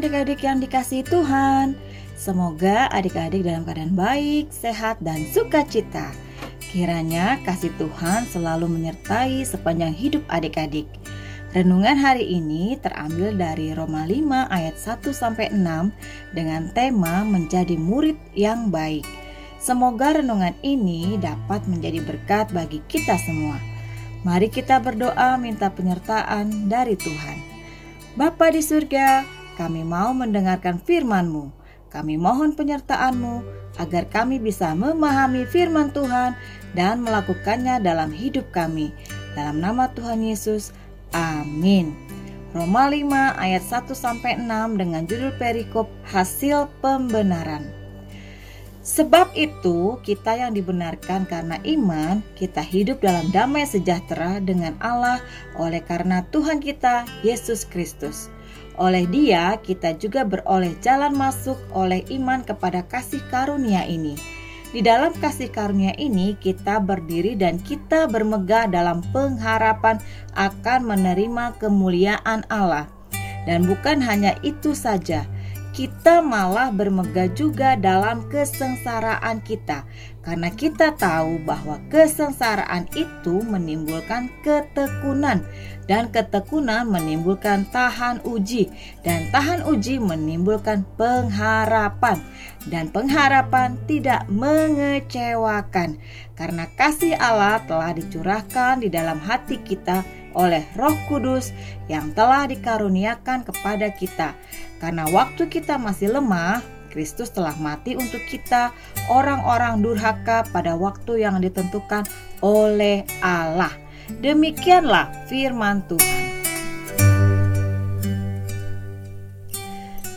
Adik-adik yang dikasihi Tuhan. Semoga adik-adik dalam keadaan baik, sehat, dan sukacita. Kiranya kasih Tuhan selalu menyertai sepanjang hidup adik-adik. Renungan hari ini terambil dari Roma 5 ayat 1 sampai 6 dengan tema menjadi murid yang baik. Semoga renungan ini dapat menjadi berkat bagi kita semua. Mari kita berdoa minta penyertaan dari Tuhan. Bapa di surga, kami mau mendengarkan firman-Mu. Kami mohon penyertaan-Mu agar kami bisa memahami firman Tuhan dan melakukannya dalam hidup kami. Dalam nama Tuhan Yesus, amin. Roma 5 ayat 1 sampai 6 dengan judul perikop hasil pembenaran. Sebab itu, kita yang dibenarkan karena iman, kita hidup dalam damai sejahtera dengan Allah oleh karena Tuhan kita, Yesus Kristus. Oleh Dia, kita juga beroleh jalan masuk oleh iman kepada kasih karunia ini. Di dalam kasih karunia ini, kita berdiri dan kita bermegah dalam pengharapan akan menerima kemuliaan Allah. Dan bukan hanya itu saja, kita malah bermegah juga dalam kesengsaraan kita, karena kita tahu bahwa kesengsaraan itu menimbulkan ketekunan, dan ketekunan menimbulkan tahan uji, dan tahan uji menimbulkan pengharapan, dan pengharapan tidak mengecewakan, karena kasih Allah telah dicurahkan di dalam hati kita oleh Roh Kudus yang telah dikaruniakan kepada kita. Karena waktu kita masih lemah, Kristus telah mati untuk kita, orang-orang durhaka, pada waktu yang ditentukan oleh Allah. Demikianlah firman Tuhan.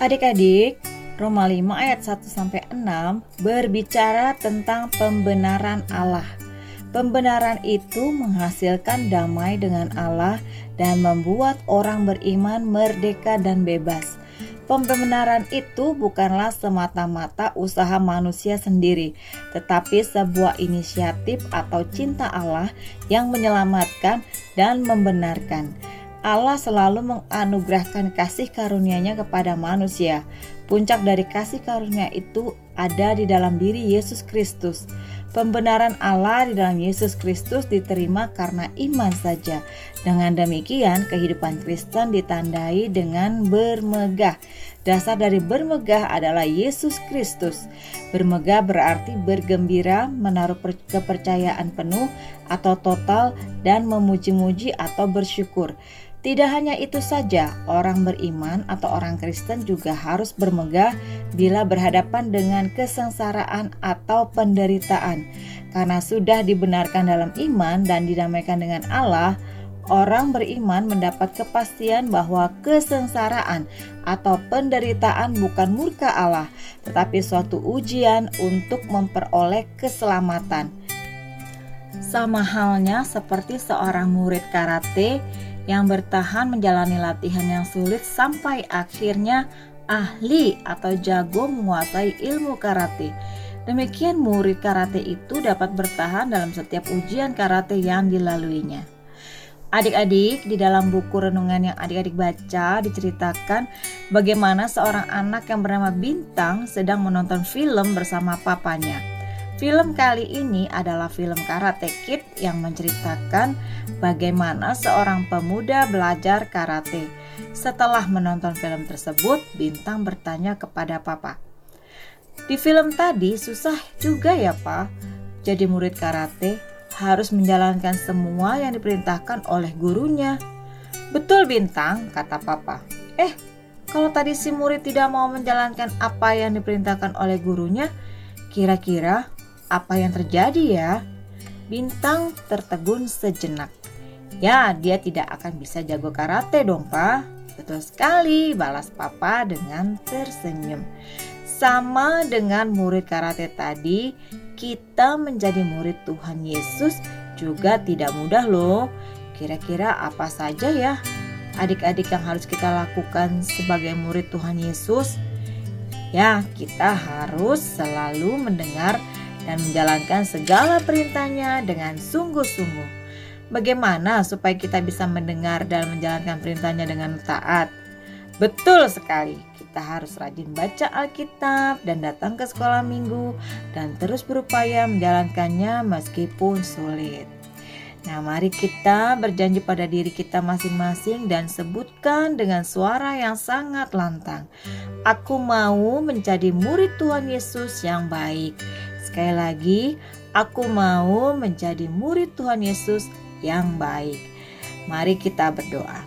Adik-adik, Roma 5 ayat 1 sampai 6 berbicara tentang pembenaran Allah. Pembenaran itu menghasilkan damai dengan Allah dan membuat orang beriman merdeka dan bebas. Pembenaran itu bukanlah semata-mata usaha manusia sendiri, tetapi sebuah inisiatif atau cinta Allah yang menyelamatkan dan membenarkan. Allah selalu menganugerahkan kasih karunia-Nya kepada manusia. Puncak dari kasih karunia itu ada di dalam diri Yesus Kristus. Pembenaran Allah di dalam Yesus Kristus diterima karena iman saja. Dengan demikian, kehidupan Kristen ditandai dengan bermegah. Dasar dari bermegah adalah Yesus Kristus. Bermegah berarti bergembira, menaruh kepercayaan penuh atau total, dan memuji-muji atau bersyukur. Tidak hanya itu saja, orang beriman atau orang Kristen juga harus bermegah bila berhadapan dengan kesengsaraan atau penderitaan. Karena sudah dibenarkan dalam iman dan didamaikan dengan Allah, orang beriman mendapat kepastian bahwa kesengsaraan atau penderitaan bukan murka Allah, tetapi suatu ujian untuk memperoleh keselamatan. Sama halnya seperti seorang murid karate yang bertahan menjalani latihan yang sulit sampai akhirnya ahli atau jago menguasai ilmu karate. Demikian murid karate itu dapat bertahan dalam setiap ujian karate yang dilaluinya. Adik-adik, di dalam buku renungan yang adik-adik baca diceritakan bagaimana seorang anak yang bernama Bintang sedang menonton film bersama papanya. Film kali ini adalah film Karate Kid yang menceritakan bagaimana seorang pemuda belajar karate. Setelah menonton film tersebut, Bintang bertanya kepada papa, "Di film tadi susah juga ya, Pak? Jadi murid karate harus menjalankan semua yang diperintahkan oleh gurunya." "Betul, Bintang," kata papa. "Eh, kalau tadi si murid tidak mau menjalankan apa yang diperintahkan oleh gurunya, kira-kira apa yang terjadi ya? Bintang tertegun sejenak. Ya, dia tidak akan bisa jago karate dong, Pak. Betul sekali, balas Papa dengan tersenyum. Sama dengan murid karate tadi, kita menjadi murid Tuhan Yesus juga tidak mudah loh. Kira-kira apa saja ya adik-adik yang harus kita lakukan sebagai murid Tuhan Yesus? Ya, kita harus selalu mendengar dan menjalankan segala perintahnya dengan sungguh-sungguh. Bagaimana supaya kita bisa mendengar dan menjalankan perintahnya dengan taat? Betul sekali, kita harus rajin baca Alkitab dan datang ke sekolah minggu dan terus berupaya menjalankannya meskipun sulit. Nah, mari kita berjanji pada diri kita masing-masing dan sebutkan dengan suara yang sangat lantang. Aku mau menjadi murid Tuhan Yesus yang baik. Sekali lagi, aku mau menjadi murid Tuhan Yesus yang baik. Mari kita berdoa.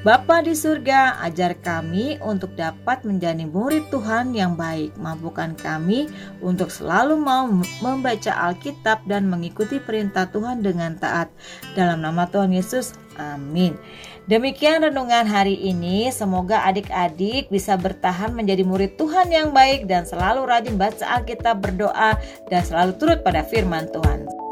Bapa di surga, ajar kami untuk dapat menjadi murid Tuhan yang baik. Mampukan kami untuk selalu mau membaca Alkitab dan mengikuti perintah Tuhan dengan taat. Dalam nama Tuhan Yesus, amin. Demikian renungan hari ini. Semoga adik-adik bisa bertahan menjadi murid Tuhan yang baik dan selalu rajin baca Alkitab, berdoa, dan selalu turut pada firman Tuhan.